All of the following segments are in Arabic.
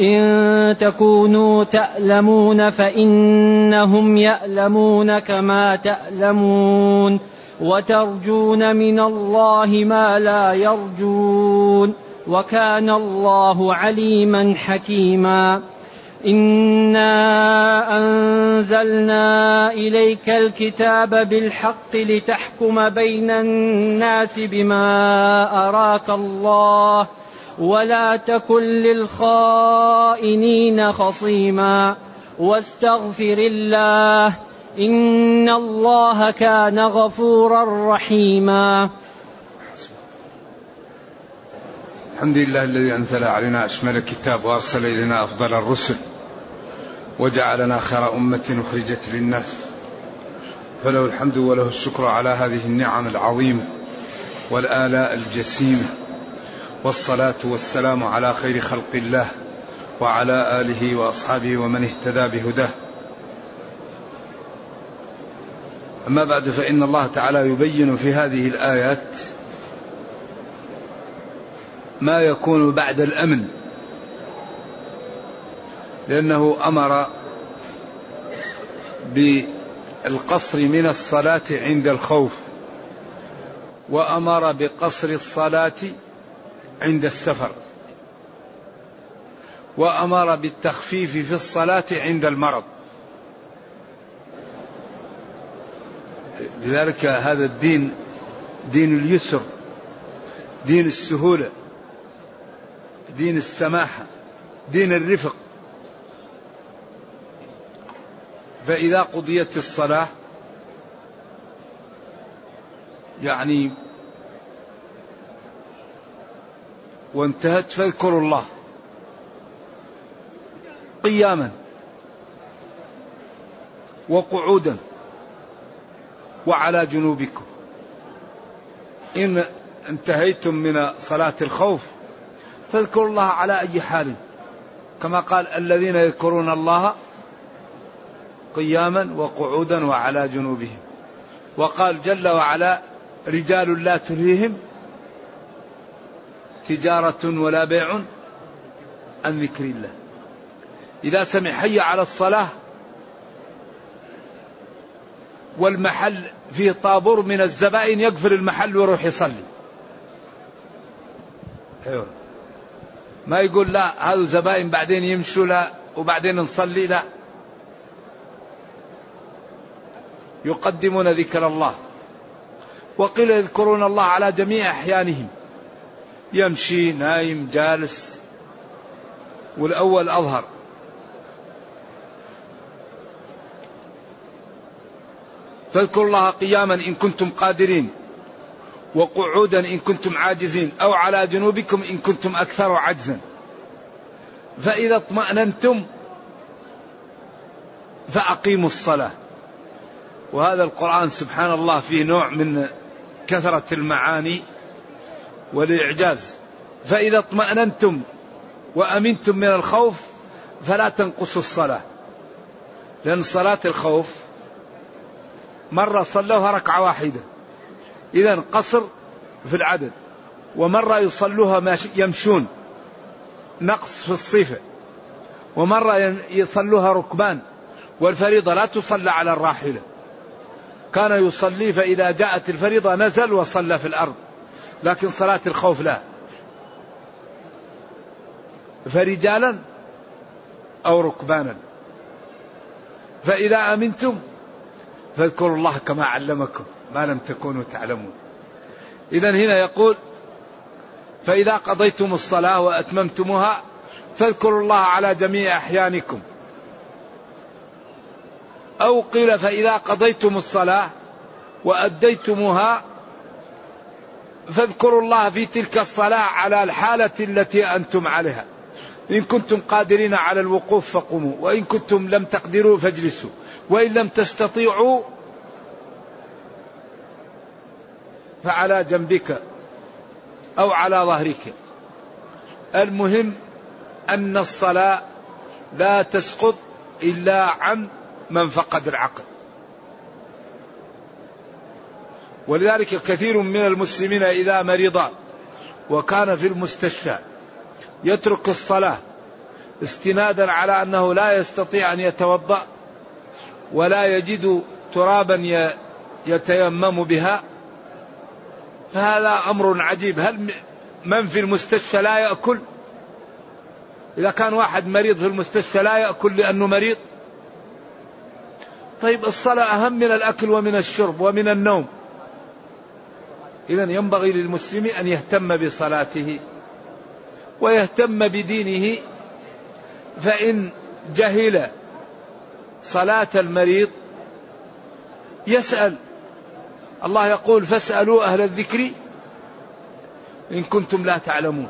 إن تكونوا تألمون فإنهم يألمون كما تألمون وترجون من الله ما لا يرجون وكان الله عليما حكيما إنا أنزلنا إليك الكتاب بالحق لتحكم بين الناس بما أراك الله ولا تكن للخائنين خصيما. واستغفر الله إن الله كان غفورا رحيما. الحمد لله الذي أنزل علينا أشمل الكتاب وأرسل إلينا أفضل الرسل وجعلنا خير أمة أخرجت للناس. فله الحمد وله الشكر على هذه النعم العظيمة والآلاء الجسيمة. والصلاة والسلام على خير خلق الله وعلى آله وأصحابه ومن اهتدى بهداه. أما بعد فإن الله تعالى يبين في هذه الآيات ما يكون بعد الأمن لأنه أمر بالقصر من الصلاة عند الخوف وأمر بقصر الصلاة عند السفر. وأمر بالتخفيف في الصلاة عند المرض. لذلك هذا الدين دين اليسر دين السهولة دين السماحة دين الرفق. فإذا قضيت الصلاة يعني وانتهت فاذكروا الله. قياما. وقعودا. وعلى جنوبكم. إن انتهيتم من صلاة الخوف فاذكروا الله على أي حال. كما قال الذين يذكرون الله قياما وقعودا وعلى جنوبهم. وقال جل وعلا رجال لا تلهيهم تجارة ولا بيع عن ذكر الله. إذا سمع حي على الصلاة والمحل فيه طابور من الزبائن يقفل المحل ويروح يصلي. أيوه. ما يقول لا هذا زبائن بعدين يمشوا لا وبعدين نصلي لا. يقدمون ذكر الله. وقيل يذكرون الله على جميع أحيانهم. يمشي نايم جالس والأول أظهر. فاذكروا الله قياما إن كنتم قادرين وقعودا إن كنتم عاجزين أو على جنوبكم إن كنتم أكثر عجزا. فإذا اطمأننتم فأقيموا الصلاة. وهذا القرآن سبحان الله فيه نوع من كثرة المعاني. والإعجاز فإذا اطمأننتم وأمنتم من الخوف فلا تنقصوا الصلاة لأن صلاة الخوف مرة صلوها ركعة واحدة إذا قصر في العدد ومرة يصلوها يمشون نقص في الصفة ومرة يصلوها ركبان والفريضة لا تصلى على الراحلة. كان يصلي فإذا جاءت الفريضة نزل وصلى في الأرض. لكن صلاة الخوف لا. فرجالا أو ركبانا. فإذا أمنتم فاذكروا الله كما علمكم ما لم تكونوا تعلمون. إذا هنا يقول فإذا قضيتم الصلاة وأتممتموها فاذكروا الله على جميع أحيانكم. أو قيل فإذا قضيتم الصلاة وأديتموها فاذكروا الله في تلك الصلاة على الحالة التي أنتم عليها. إن كنتم قادرين على الوقوف فقوموا وإن كنتم لم تقدروا فاجلسوا وإن لم تستطيعوا فعلى جنبك أو على ظهرك. المهم أن الصلاة لا تسقط إلا عن من فقد العقل. ولذلك كثير من المسلمين إذا مرض وكان في المستشفى يترك الصلاة استنادا على أنه لا يستطيع أن يتوضأ ولا يجد ترابا يتيمم بها فهذا أمر عجيب. هل من في المستشفى لا يأكل؟ إذا كان واحد مريض في المستشفى لا يأكل لأنه مريض؟ طيب الصلاة أهم من الأكل ومن الشرب ومن النوم. إذا ينبغي للمسلم أن يهتم بصلاته ويهتم بدينه فإن جهل صلاة المريض يسأل. الله يقول فاسألوا أهل الذكر إن كنتم لا تعلمون.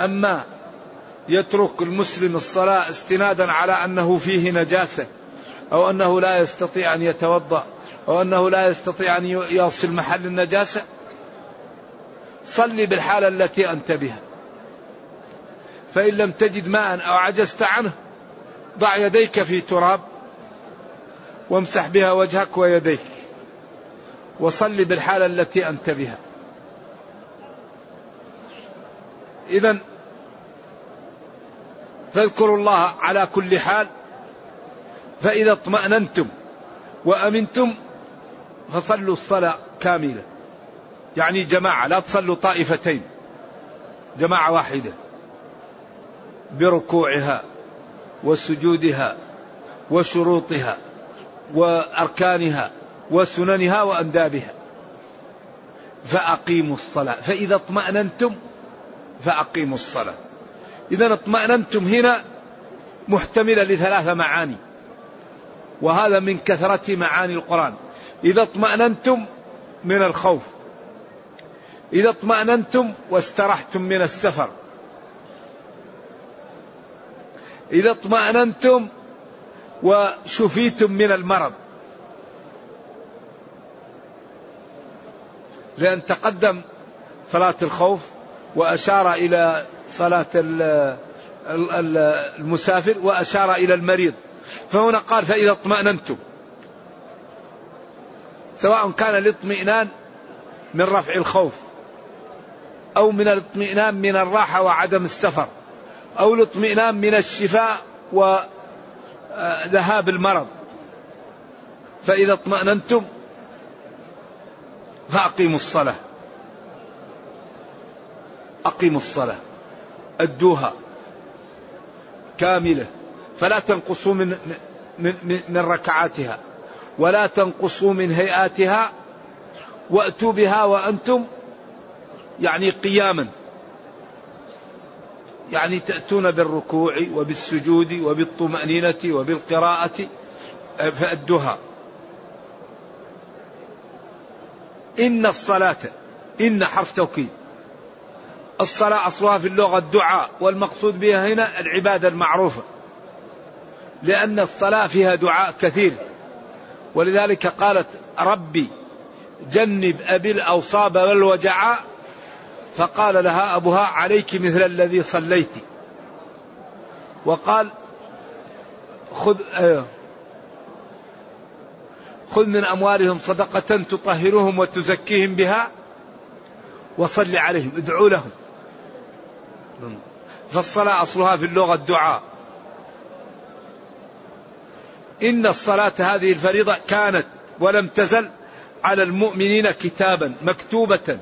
أما يترك المسلم الصلاة استنادا على أنه فيه نجاسة أو أنه لا يستطيع أن يتوضأ أو أنه لا يستطيع أن يصل محل النجاسة. صلي بالحالة التي أنت بها. فإن لم تجد ماء أو عجزت عنه ضع يديك في تراب وامسح بها وجهك ويديك. وصل بالحالة التي أنت بها. إذا فاذكروا الله على كل حال فإذا اطمأننتم وأمنتم فصلوا الصلاة كاملة. يعني جماعة لا تصلوا طائفتين. جماعة واحدة. بركوعها وسجودها وشروطها وأركانها وسننها وأندابها. فأقيموا الصلاة. فإذا اطمأننتم فأقيموا الصلاة. إذا اطمأننتم هنا محتملة لثلاث معاني. وهذا من كثرة معاني القرآن. إذا اطمأننتم من الخوف. إذا اطمأننتم واسترحتم من السفر. إذا اطمأننتم وشفيتم من المرض. لأن تقدم صلاة الخوف وأشار إلى صلاة المسافر وأشار إلى المريض. فهنا قال فإذا اطمأننتم. سواء كان الاطمئنان من رفع الخوف أو من الاطمئنان من الراحة وعدم السفر أو الاطمئنان من الشفاء وذهاب المرض. فإذا اطمأننتم فأقيموا الصلاة. أقيموا الصلاة. أدوها. كاملة. فلا تنقصوا من من من ركعاتها. ولا تنقصوا من هيئاتها وأتوا بها وأنتم يعني قياما. يعني تأتون بالركوع وبالسجود وبالطمأنينة وبالقراءة فأدوها. إن الصلاة إن حرف توكيد. الصلاة أصلها في اللغة الدعاء والمقصود بها هنا العبادة المعروفة. لأن الصلاة فيها دعاء كثير. ولذلك قالت ربي جنب أبي الأوصاب والوجعاء فقال لها أبوها عليك مثل الذي صليت. وقال خذ آه خذ من أموالهم صدقة تطهرهم وتزكيهم بها وصل عليهم ادعوا لهم. فالصلاة أصلها في اللغة الدعاء. إن الصلاة هذه الفريضة كانت ولم تزل على المؤمنين كتابا مكتوبة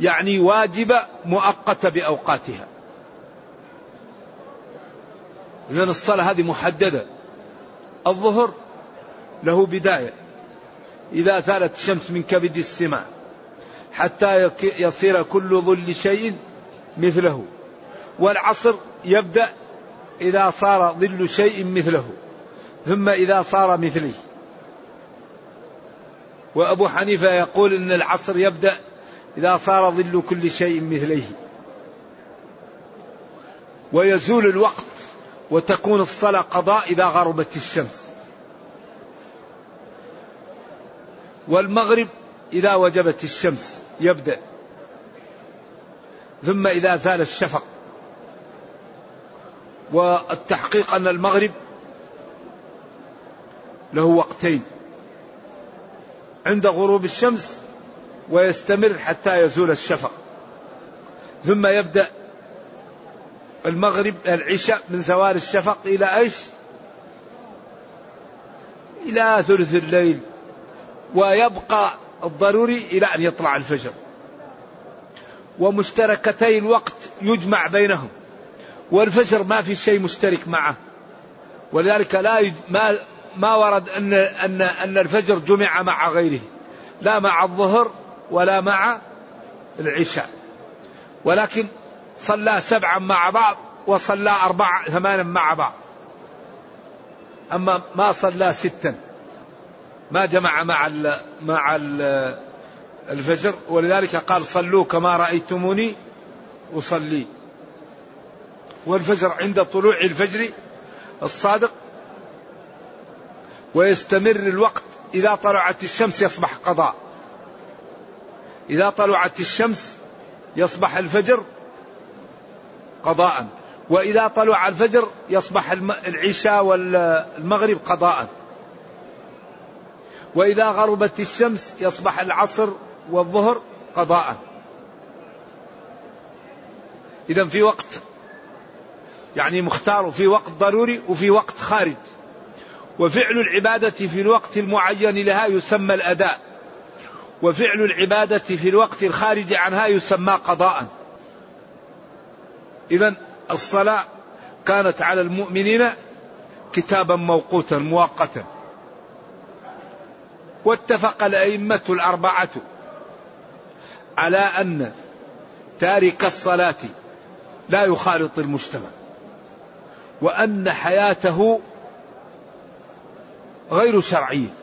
يعني واجبة مؤقتة بأوقاتها. إذا الصلاة هذه محددة. الظهر له بداية. إذا ثالت الشمس من كبد السماء حتى يصير كل ظل شيء مثله. والعصر يبدأ إذا صار ظل شيء مثله. ثم إذا صار مثلي. وأبو حنيفة يقول إن العصر يبدأ إذا صار ظل كل شيء مثليه. ويزول الوقت وتكون الصلاة قضاء إذا غربت الشمس. والمغرب إذا وجبت الشمس يبدأ. ثم إذا زال الشفق. والتحقيق أن المغرب له وقتين. عند غروب الشمس ويستمر حتى يزول الشفق. ثم يبدأ المغرب العشاء من زوال الشفق إلى إيش؟ إلى ثلث الليل. ويبقى الضروري إلى أن يطلع الفجر. ومشتركتي الوقت يجمع بينهم. والفجر ما في شيء مشترك معه. ولذلك لا ما ما ورد أن أن أن الفجر جمع مع غيره. لا مع الظهر ولا مع العشاء. ولكن صلى سبعا مع بعض وصلى أربعة ثمانا مع بعض. أما ما صلى ستا. ما جمع مع ال مع ال الفجر. ولذلك قال صلوا كما رأيتموني أصلي. والفجر عند طلوع الفجر الصادق ويستمر الوقت إذا طلعت الشمس يصبح قضاء. إذا طلعت الشمس يصبح الفجر قضاء. وإذا طلع الفجر يصبح العشاء والمغرب قضاء. وإذا غربت الشمس يصبح العصر والظهر قضاء. إذا في وقت يعني مختار في وقت ضروري وفي وقت خارج. وفعل العبادة في الوقت المعين لها يسمى الأداء. وفعل العبادة في الوقت الخارج عنها يسمى قضاء. إذا الصلاة كانت على المؤمنين كتابا موقوتا مؤقتا. واتفق الأئمة الأربعة على أن تارك الصلاة لا يخالط المجتمع وأن حياته غير شرعية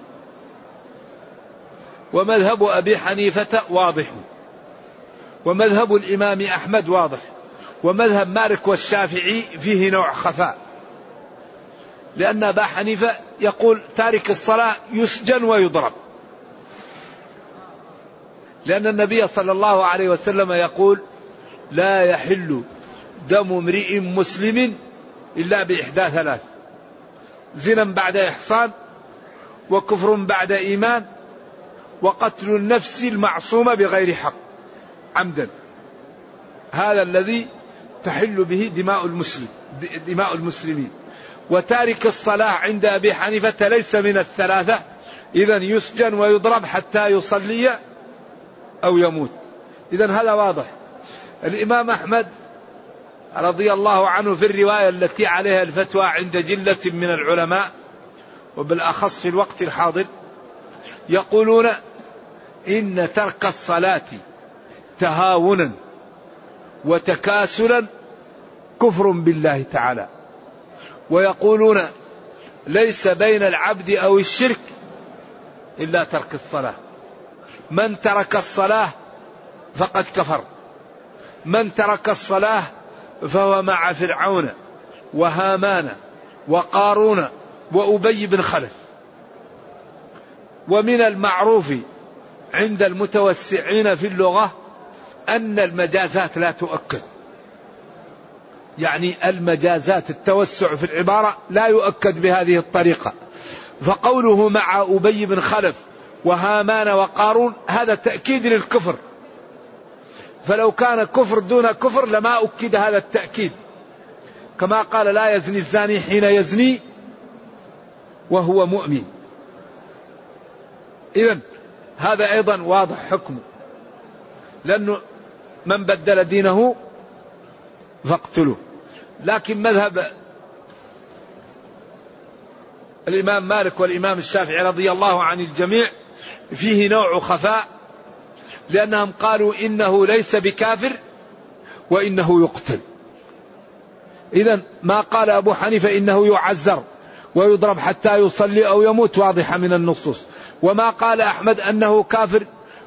ومذهب أبي حنيفة واضح. ومذهب الإمام أحمد واضح. ومذهب مالك والشافعي فيه نوع خفاء. لأن أبا حنيفة يقول تارك الصلاة يسجن ويضرب. لأن النبي صلى الله عليه وسلم يقول لا يحل دم امرئ مسلم إلا بإحدى ثلاث. زنا بعد إحصان وكفر بعد إيمان وقتل النفس المعصومة بغير حق. عمدا. هذا الذي تحل به دماء المسلم دماء المسلمين. وتارك الصلاة عند أبي حنيفة ليس من الثلاثة. إذا يسجن ويضرب حتى يصلي أو يموت. إذا هذا واضح. الإمام أحمد رضي الله عنه في الرواية التي عليها الفتوى عند جلة من العلماء وبالأخص في الوقت الحاضر يقولون إن ترك الصلاة تهاونا وتكاسلا كفر بالله تعالى. ويقولون ليس بين العبد أو الشرك إلا ترك الصلاة. من ترك الصلاة فقد كفر. من ترك الصلاة فهو مع فرعون وهامان وقارون وأبي بن خلف. ومن المعروف عند المتوسعين في اللغة أن المجازات لا تؤكد. يعني المجازات التوسع في العبارة لا يؤكد بهذه الطريقة. فقوله مع أبي بن خلف وهامان وقارون هذا تأكيد للكفر. فلو كان كفر دون كفر لما أكد هذا التأكيد. كما قال لا يزني الزاني حين يزني وهو مؤمن. إذا هذا أيضا واضح حكمه. لأنه من بدل دينه فاقتلوه. لكن مذهب الإمام مالك والإمام الشافعي رضي الله عن الجميع فيه نوع خفاء لأنهم قالوا إنه ليس بكافر وإنه يقتل. إذا ما قال أبو حنيفة إنه يعزر ويضرب حتى يصلي أو يموت واضحة من النصوص. وما قال أحمد أنه كافر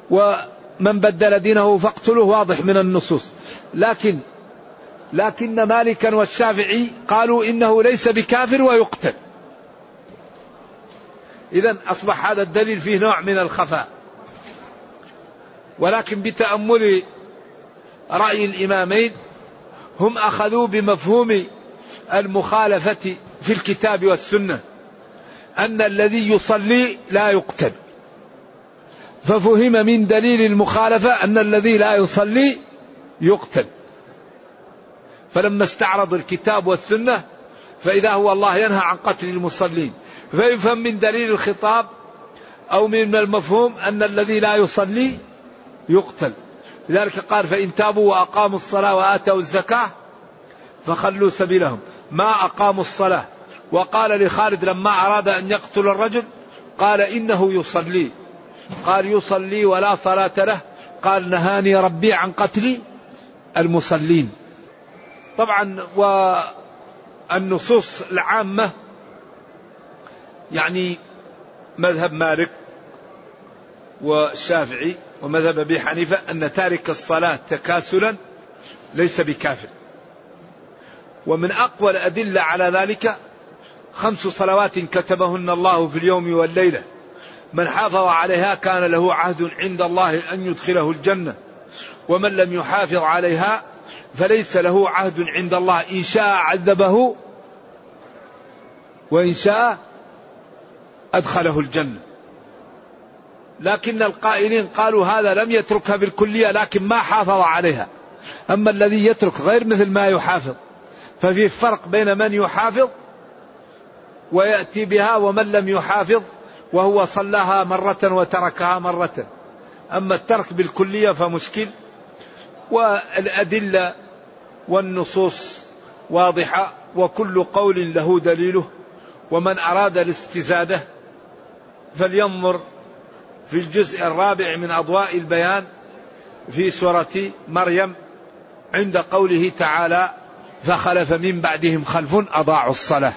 ومن بدل دينه فاقتله واضح من النصوص. لكن لكن مالكا والشافعي قالوا إنه ليس بكافر ويقتل. إذا أصبح هذا الدليل فيه نوع من الخفاء. ولكن بتأمل رأي الإمامين هم أخذوا بمفهوم المخالفة في الكتاب والسنة أن الذي يصلي لا يقتل. ففهم من دليل المخالفة أن الذي لا يصلي يقتل. فلما استعرضوا الكتاب والسنة فإذا هو الله ينهى عن قتل المصلين. فيفهم من دليل الخطاب أو من المفهوم أن الذي لا يصلي يقتل. لذلك قال فإن تابوا وأقاموا الصلاة وآتوا الزكاة فخلوا سبيلهم. ما أقاموا الصلاة. وقال لخالد لما أراد أن يقتل الرجل قال إنه يصلي. قال يصلي ولا صلاة له. قال نهاني ربي عن قتل المصلين. طبعا والنصوص العامة يعني مذهب مالك والشافعي ومذهب أبي حنيفة أن تارك الصلاة تكاسلا ليس بكافر. ومن أقوى الأدلة على ذلك خمس صلوات كتبهن الله في اليوم والليلة. من حافظ عليها كان له عهد عند الله أن يدخله الجنة. ومن لم يحافظ عليها فليس له عهد عند الله إن شاء عذبه وإن شاء أدخله الجنة. لكن القائلين قالوا هذا لم يتركها بالكلية لكن ما حافظ عليها أما الذي يترك غير مثل ما يحافظ ففي فرق بين من يحافظ ويأتي بها ومن لم يحافظ وهو صلاها مرة وتركها مرة. أما الترك بالكلية فمشكل. والأدلة والنصوص واضحة وكل قول له دليله. ومن أراد الاستزادة فلينظر في الجزء الرابع من أضواء البيان في سورة مريم عند قوله تعالى فخلف من بعدهم خلف أضاعوا الصلاة.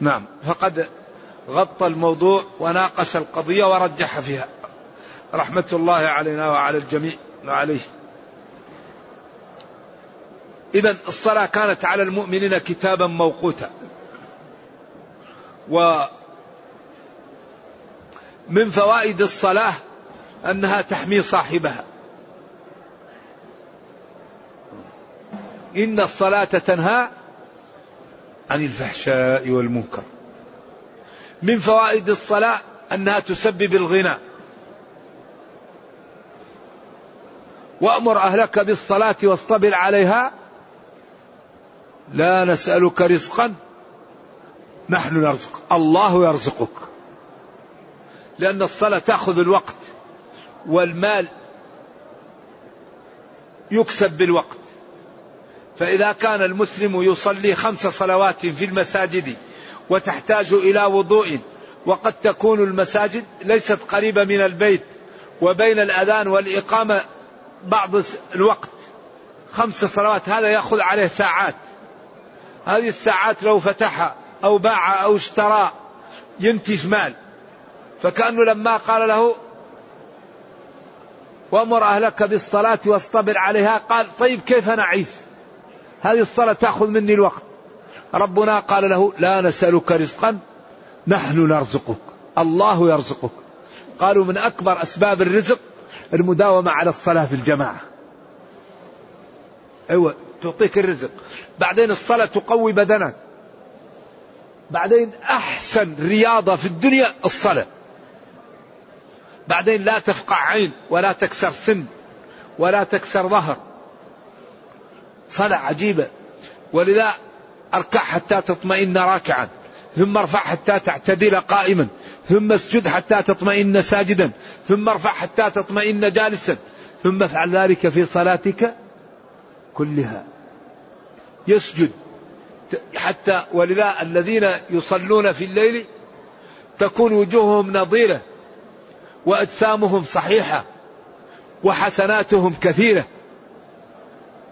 نعم. فقد غطى الموضوع وناقش القضية ورجح فيها. رحمة الله علينا وعلى الجميع وعليه. إذا الصلاة كانت على المؤمنين كتابا موقوتا. و من فوائد الصلاة أنها تحمي صاحبها. إن الصلاة تنهى عن الفحشاء والمنكر. من فوائد الصلاة أنها تسبب الغنى. وأمر أهلك بالصلاة واصطبر عليها. لا نسألك رزقا نحن نرزق الله يرزقك. لأن الصلاة تأخذ الوقت والمال يكسب بالوقت. فإذا كان المسلم يصلي خمس صلوات في المساجد وتحتاج إلى وضوء وقد تكون المساجد ليست قريبة من البيت وبين الأذان والإقامة بعض الوقت. خمس صلوات هذا يأخذ عليه ساعات. هذه الساعات لو فتحها أو باع أو اشترى ينتج مال. فكأنه لما قال له وأمر أهلك بالصلاة واصطبر عليها قال طيب كيف نعيش؟ هذه الصلاة تأخذ مني الوقت. ربنا قال له لا نسألك رزقا نحن نرزقك. الله يرزقك. قالوا من أكبر أسباب الرزق المداومة على الصلاة في الجماعة. أيوة تعطيك الرزق. بعدين الصلاة تقوي بدنك. بعدين أحسن رياضة في الدنيا الصلاة. بعدين لا تفقع عين ولا تكسر سن ولا تكسر ظهر. صلاة عجيبة. ولذا أركع حتى تطمئن راكعا. ثم ارفع حتى تعتدل قائما. ثم اسجد حتى تطمئن ساجدا. ثم ارفع حتى تطمئن جالسا. ثم افعل ذلك في صلاتك كلها. يسجد. حتى ولذا الذين يصلون في الليل تكون وجوههم نظيرة وأجسامهم صحيحة وحسناتهم كثيرة.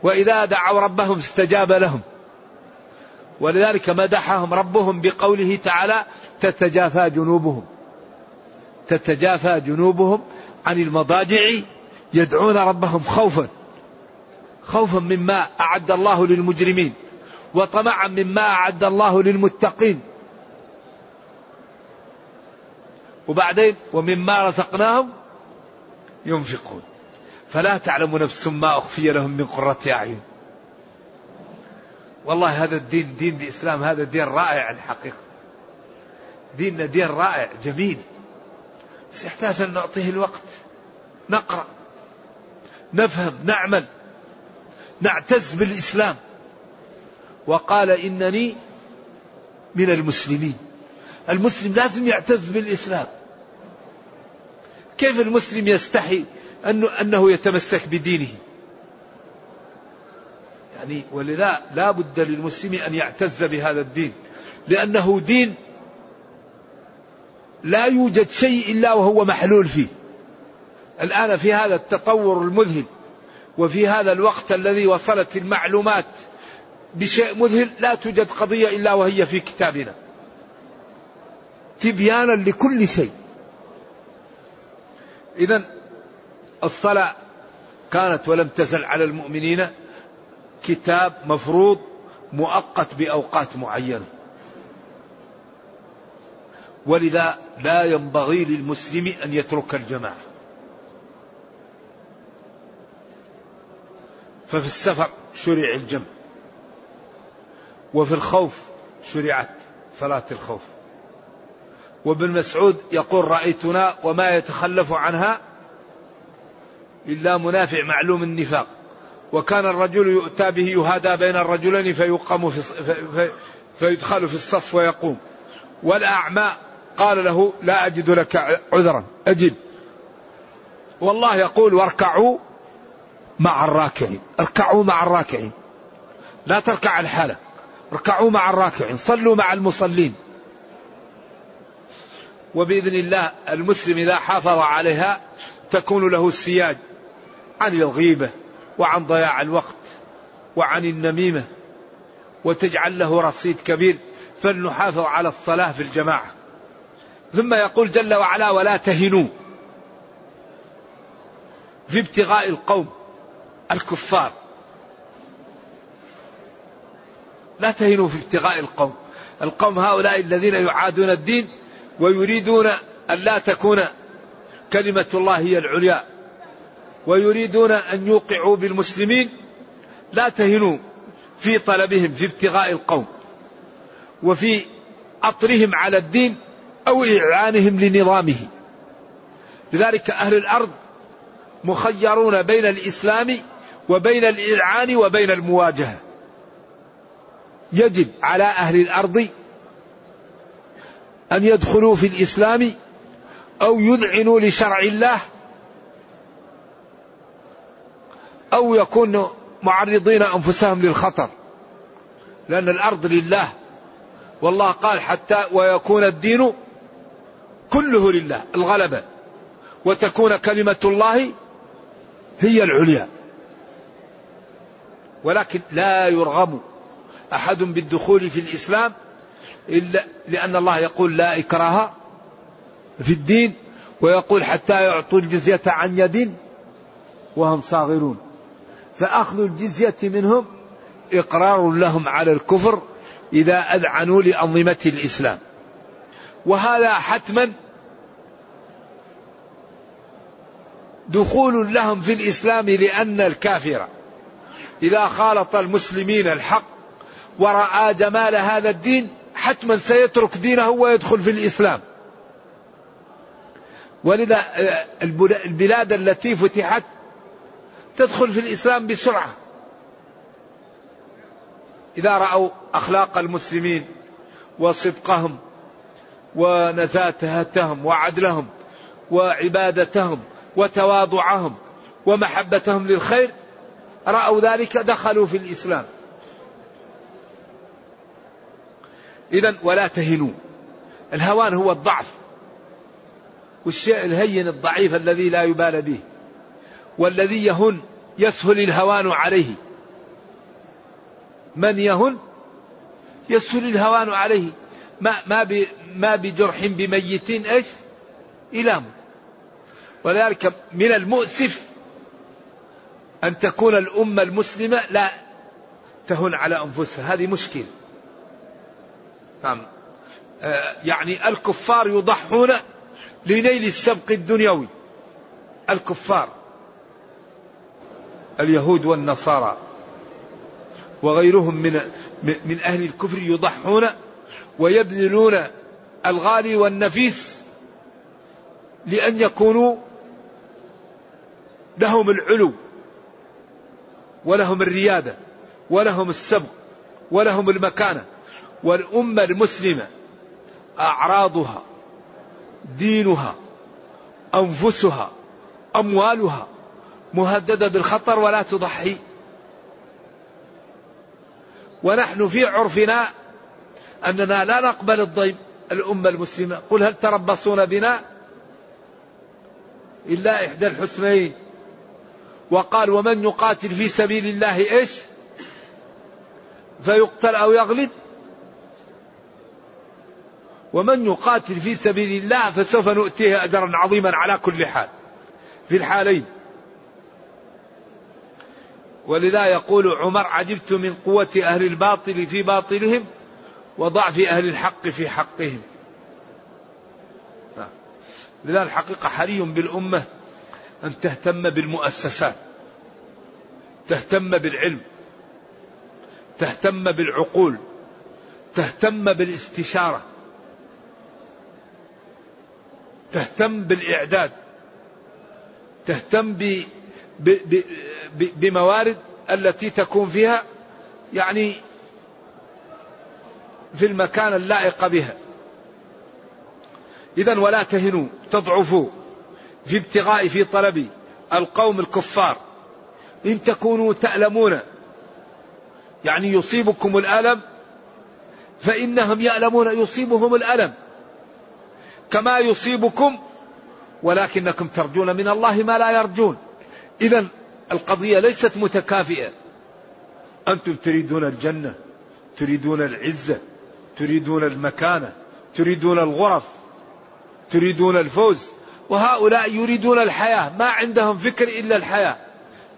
وإذا دعوا ربهم استجاب لهم. ولذلك مدحهم ربهم بقوله تعالى تتجافى جنوبهم. تتجافى جنوبهم عن المضاجع يدعون ربهم خوفا. خوفا مما أعد الله للمجرمين وطمعا مما أعد الله للمتقين. وبعدين ومما رزقناهم ينفقون. فلا تعلم نفس ما أخفي لهم من قرة أعين. والله هذا الدين دين الإسلام هذا دين رائع الحقيقة. ديننا دين رائع جميل. بس يحتاج أن نعطيه الوقت. نقرأ نفهم نعمل نعتز بالإسلام. وقال إنني من المسلمين. المسلم لازم يعتز بالإسلام. كيف المسلم يستحي أنه, أنه يتمسك بدينه. يعني ولذا لا بد للمسلم أن يعتز بهذا الدين. لأنه دين لا يوجد شيء إلا وهو محلول فيه. الآن في هذا التطور المذهل وفي هذا الوقت الذي وصلت المعلومات بشيء مذهل لا توجد قضية إلا وهي في كتابنا. تبيانا لكل شيء. إذا الصلاة كانت ولم تزل على المؤمنين كتاب مفروض مؤقت بأوقات معينة. ولذا لا ينبغي للمسلم أن يترك الجماعة. ففي السفر شرع الجمع. وفي الخوف شرعت صلاة الخوف. وابن مسعود يقول رأيتنا وما يتخلف عنها إلا منافع معلوم النفاق. وكان الرجل يؤتى به يهادى بين الرجلين فيقام في في فيدخل في الصف ويقوم. والأعمى قال له لا أجد لك عذرا أجد. والله يقول واركعوا مع الراكعين اركعوا مع الراكعين. لا تركع الحالة اركعوا مع الراكعين صلوا مع المصلين. وبإذن الله المسلم إذا حافظ عليها تكون له السياج. عن الغيبة وعن ضياع الوقت وعن النميمة وتجعل له رصيد كبير فلنحافظ على الصلاة في الجماعة. ثم يقول جل وعلا ولا تهنوا في ابتغاء القوم الكفار. لا تهنوا في ابتغاء القوم. القوم هؤلاء الذين يعادون الدين ويريدون أن لا تكون كلمة الله هي العليا. ويريدون أن يوقعوا بالمسلمين لا تهنوا في طلبهم في ابتغاء القوم وفي أطرهم على الدين أو إعلانهم لنظامه. لذلك أهل الأرض مخيرون بين الإسلام وبين الإذعان وبين المواجهة. يجب على أهل الأرض أن يدخلوا في الإسلام أو يذعنوا لشرع الله أو يكونوا معرضين أنفسهم للخطر. لأن الأرض لله. والله قال حتى ويكون الدين كله لله الغلبة. وتكون كلمة الله هي العليا. ولكن لا يرغم أحد بالدخول في الإسلام إلا لأن الله يقول لا إكراه في الدين ويقول حتى يعطوا الجزية عن يد وهم صاغرون. فأخذ الجزية منهم إقرار لهم على الكفر إذا أذعنوا لأنظمة الإسلام. وهذا حتما دخول لهم في الإسلام لأن الكافر إذا خالط المسلمين الحق ورأى جمال هذا الدين حتما سيترك دينه ويدخل في الإسلام. ولذا آه، البلاد التي فتحت تدخل في الإسلام بسرعة. إذا رأوا أخلاق المسلمين وصدقهم ونزاتهم وعدلهم وعبادتهم وتواضعهم ومحبتهم للخير رأوا ذلك دخلوا في الإسلام. إذا ولا تهنوا. الهوان هو الضعف والشيء الهين الضعيف الذي لا يبال به. والذي يهن يسهل الهوان عليه. من يهن يسهل الهوان عليه. ما ما ما بجرح بميت إيش؟ إلام. ولذلك من المؤسف أن تكون الأمة المسلمة لا تهن على أنفسها. هذه مشكلة. نعم. آه، يعني الكفار يضحون لنيل السبق الدنيوي. الكفار. اليهود والنصارى وغيرهم من من أهل الكفر يضحون ويبذلون الغالي والنفيس لأن يكونوا لهم العلو ولهم الريادة ولهم السبق ولهم المكانة والأمة المسلمة أعراضها دينها أنفسها أموالها مهددة بالخطر ولا تضحي. ونحن في عرفنا أننا لا نقبل الضيم الأمة المسلمة. قل هل تربصون بنا؟ إلا إحدى الحسنين وقال ومن يقاتل في سبيل الله إيش؟ فيقتل أو يغلب. ومن يقاتل في سبيل الله فسوف نؤتيه أجرا عظيما على كل حال. في الحالين. ولذا يقول عمر عجبت من قوة أهل الباطل في باطلهم وضعف أهل الحق في حقهم لذا الحقيقة حري بالأمة أن تهتم بالمؤسسات تهتم بالعلم تهتم بالعقول تهتم بالاستشارة تهتم بالإعداد تهتم. بموارد التي تكون فيها يعني في المكان اللائق بها. إذا ولا تهنوا تضعفوا في ابتغاء في طلب القوم الكفار. إن تكونوا تألمون يعني يصيبكم الألم فإنهم يألمون يصيبهم الألم. كما يصيبكم ولكنكم ترجون من الله ما لا يرجون. إذا القضية ليست متكافئة. أنتم تريدون الجنة تريدون العزة تريدون المكانة تريدون الغرف تريدون الفوز وهؤلاء يريدون الحياة. ما عندهم فكر إلا الحياة.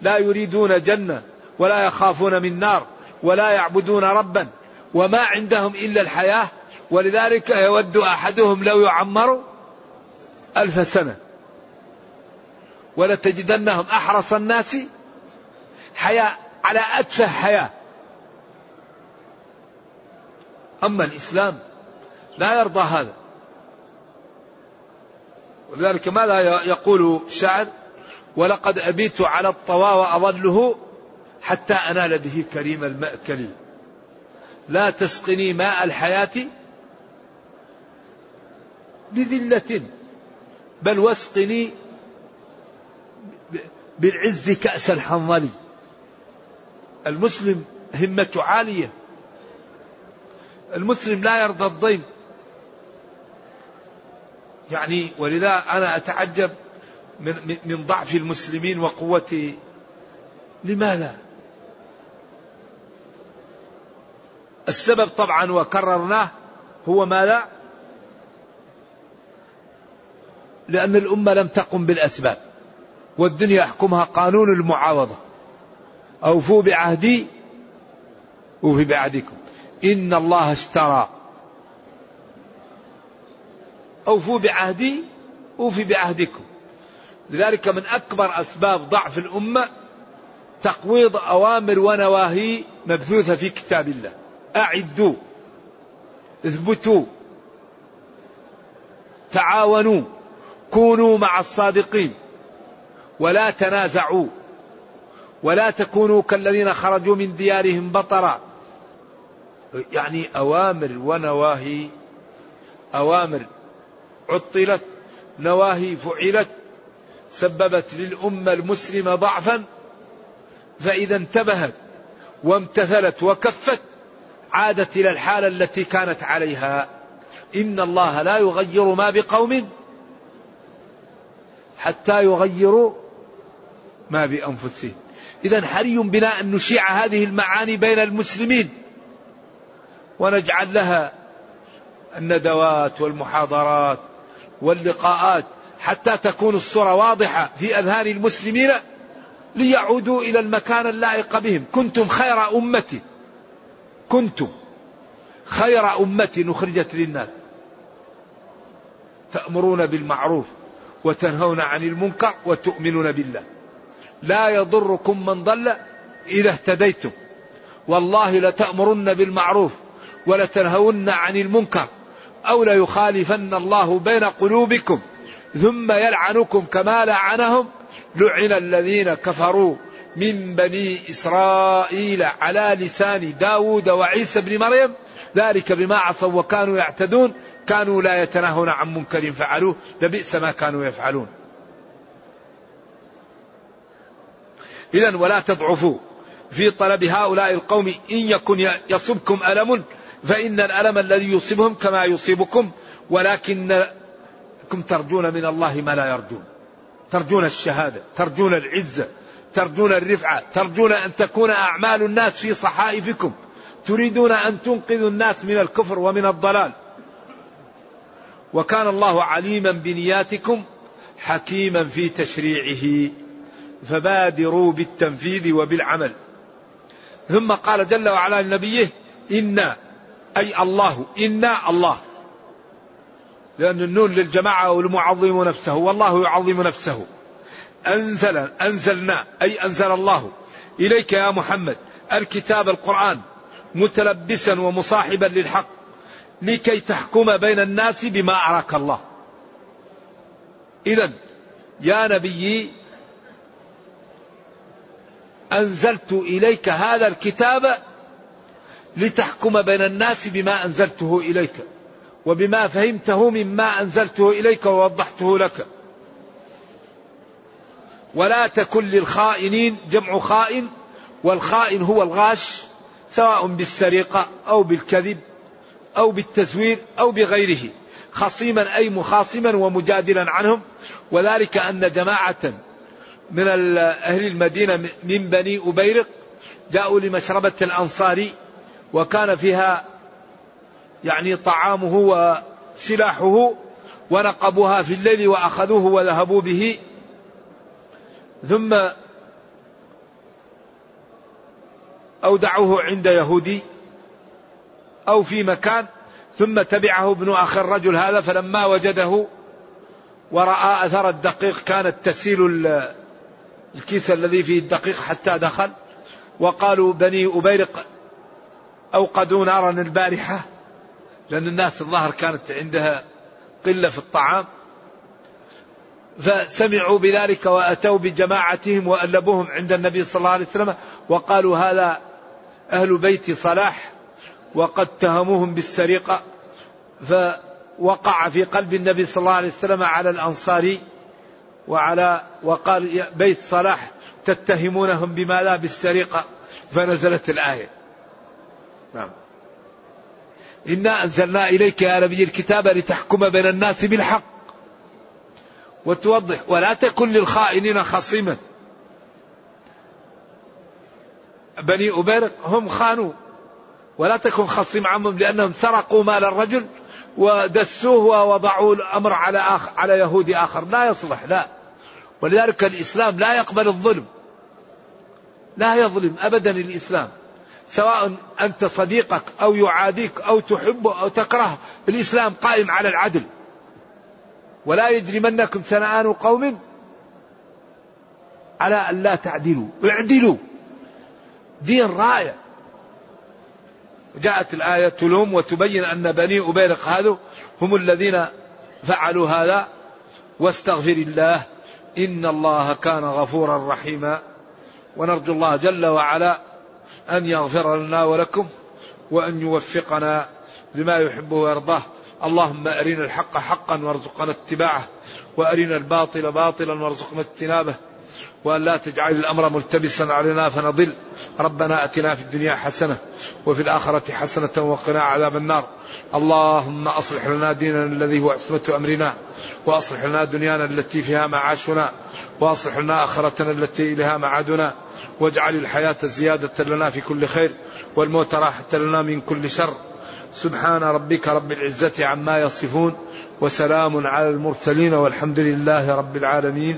لا يريدون جنة ولا يخافون من نار ولا يعبدون ربا وما عندهم إلا الحياة. ولذلك يود أحدهم لو يعمر ألف سنة. ولتجدنهم أحرص الناس حياة على أتفه حياة. أما الإسلام لا يرضى هذا. ولذلك ماذا يقول الشاعر ولقد أبيت على الطوى وأظله حتى أنال به كريم المأكل. لا تسقني ماء الحياة بذلة بل واسقني بالعز كأس الحنظل المسلم همته عالية. المسلم لا يرضى الضيم. يعني ولذا أنا أتعجب من, من ضعف المسلمين وقوة لماذا؟ السبب طبعا وكررناه هو ماذا؟ لأن الأمة لم تقم بالأسباب. والدنيا يحكمها قانون المعاوضة. أوفوا بعهدي أوفي بعهدكم. إن الله اشترى. أوفوا بعهدي أوفي بعهدكم. لذلك من أكبر أسباب ضعف الأمة تقويض أوامر ونواهي مبثوثة في كتاب الله. أعدوا اثبتوا تعاونوا كونوا مع الصادقين. ولا تنازعوا ولا تكونوا كالذين خرجوا من ديارهم بطرا. يعني أوامر ونواهي أوامر عطلت نواهي فعلت سببت للأمة المسلمة ضعفا فإذا انتبهت وامتثلت وكفت عادت إلى الحالة التي كانت عليها. إن الله لا يغير ما بقوم حتى يغيروا ما بأنفسهم إذا حري بنا أن نشيع هذه المعاني بين المسلمين. ونجعل لها الندوات والمحاضرات واللقاءات حتى تكون الصورة واضحة في أذهان المسلمين ليعودوا إلى المكان اللائق بهم. كنتم خير أمة كنتم خير أمة أخرجت للناس. تأمرون بالمعروف وتنهون عن المنكر وتؤمنون بالله. لا يضركم من ضل إذا اهتديتم. والله لتأمرن بالمعروف ولتنهون عن المنكر أو ليخالفن الله بين قلوبكم ثم يلعنكم كما لعنهم. لعن الذين كفروا من بني إسرائيل على لسان داود وعيسى بن مريم. ذلك بما عصوا وكانوا يعتدون. كانوا لا يتناهون عن منكر فعلوه. لبئس ما كانوا يفعلون. إذا ولا تضعفوا في طلب هؤلاء القوم إن يكن يصبكم ألم فإن الألم الذي يصيبهم كما يصيبكم ولكنكم ترجون من الله ما لا يرجون. ترجون الشهادة ترجون العزة ترجون الرفعة ترجون أن تكون أعمال الناس في صحائفكم. تريدون أن تنقذوا الناس من الكفر ومن الضلال. وكان الله عليما بنياتكم حكيما في تشريعه. فبادروا بالتنفيذ وبالعمل. ثم قال جل وعلا لنبيه إنا أي الله إنا الله. لأن النون للجماعة والمعظم نفسه والله يعظم نفسه. أنزل أنزلنا أي أنزل الله. إليك يا محمد الكتاب القرآن متلبسا ومصاحبا للحق لكي تحكم بين الناس بما أراك الله. إذا يا نبي أنزلت إليك هذا الكتاب لتحكم بين الناس بما أنزلته إليك وبما فهمته مما أنزلته إليك ووضحته لك. ولا تكن للخائنين جمع خائن والخائن هو الغاش سواء بالسرقة أو بالكذب أو بالتزوير أو بغيره خصيما أي مخاصما ومجادلا عنهم. وذلك أن جماعة من أهل المدينة من بني أبيرق جاءوا لمشربة الأنصاري وكان فيها يعني طعامه وسلاحه ونقبوها في الليل وأخذوه وذهبوا به. ثم أودعوه عند يهودي أو في مكان ثم تبعه ابن أخي الرجل هذا فلما وجده ورأى أثر الدقيق كانت تسيل الكيس الذي فيه الدقيق حتى دخل وقالوا بني أبيرق أوقدوا نارا البارحة لأن الناس الظاهر كانت عندها قلة في الطعام. فسمعوا بذلك وأتوا بجماعتهم وألبوهم عند النبي صلى الله عليه وسلم وقالوا هذا أهل بيت صلاح وقد تهموهم بالسرقة فوقع في قلب النبي صلى الله عليه وسلم على الأنصاري وعلى وقال بيت صلاح تتهمونهم بما لا بالسرقة فنزلت الآية. نعم. إنا أنزلنا إليك يا نبي الكتاب لتحكم بين الناس بالحق. وتوضح ولا تكن للخائنين خصيما. بني أبيرق هم خانوا. ولا تكن خصيم عنهم لأنهم سرقوا مال الرجل ودسوه ووضعوا الأمر على آخر على يهودي آخر. لا يصلح لا. ولذلك الإسلام لا يقبل الظلم. لا يظلم أبدا الإسلام. سواء أنت صديقك أو يعاديك أو تحبه أو تكرهه الإسلام قائم على العدل. ولا يجرمنكم شنآن قوم على أن لا تعدلوا. اعدلوا. دين رائع. جاءت الآية تلوم وتبين أن بني أبيرق هذا هم الذين فعلوا هذا. واستغفر الله. إن الله كان غفورا رحيما. ونرجو الله جل وعلا أن يغفر لنا ولكم وأن يوفقنا لما يحبه ويرضاه. اللهم أرنا الحق حقا وارزقنا اتباعه وأرنا الباطل باطلا وارزقنا اجتنابه. وأن لا تجعل الأمر ملتبسا علينا فنضل. ربنا أتنا في الدنيا حسنة وفي الآخرة حسنة وقنا عذاب النار. اللهم أصلح لنا ديننا الذي هو عصمة أمرنا وأصلح لنا دنيانا التي فيها معاشنا وأصلح لنا آخرتنا التي إليها معادنا. واجعل الحياة زيادة لنا في كل خير والموت راحة لنا من كل شر. سبحان ربك رب العزة عما يصفون وسلام على المرسلين والحمد لله رب العالمين.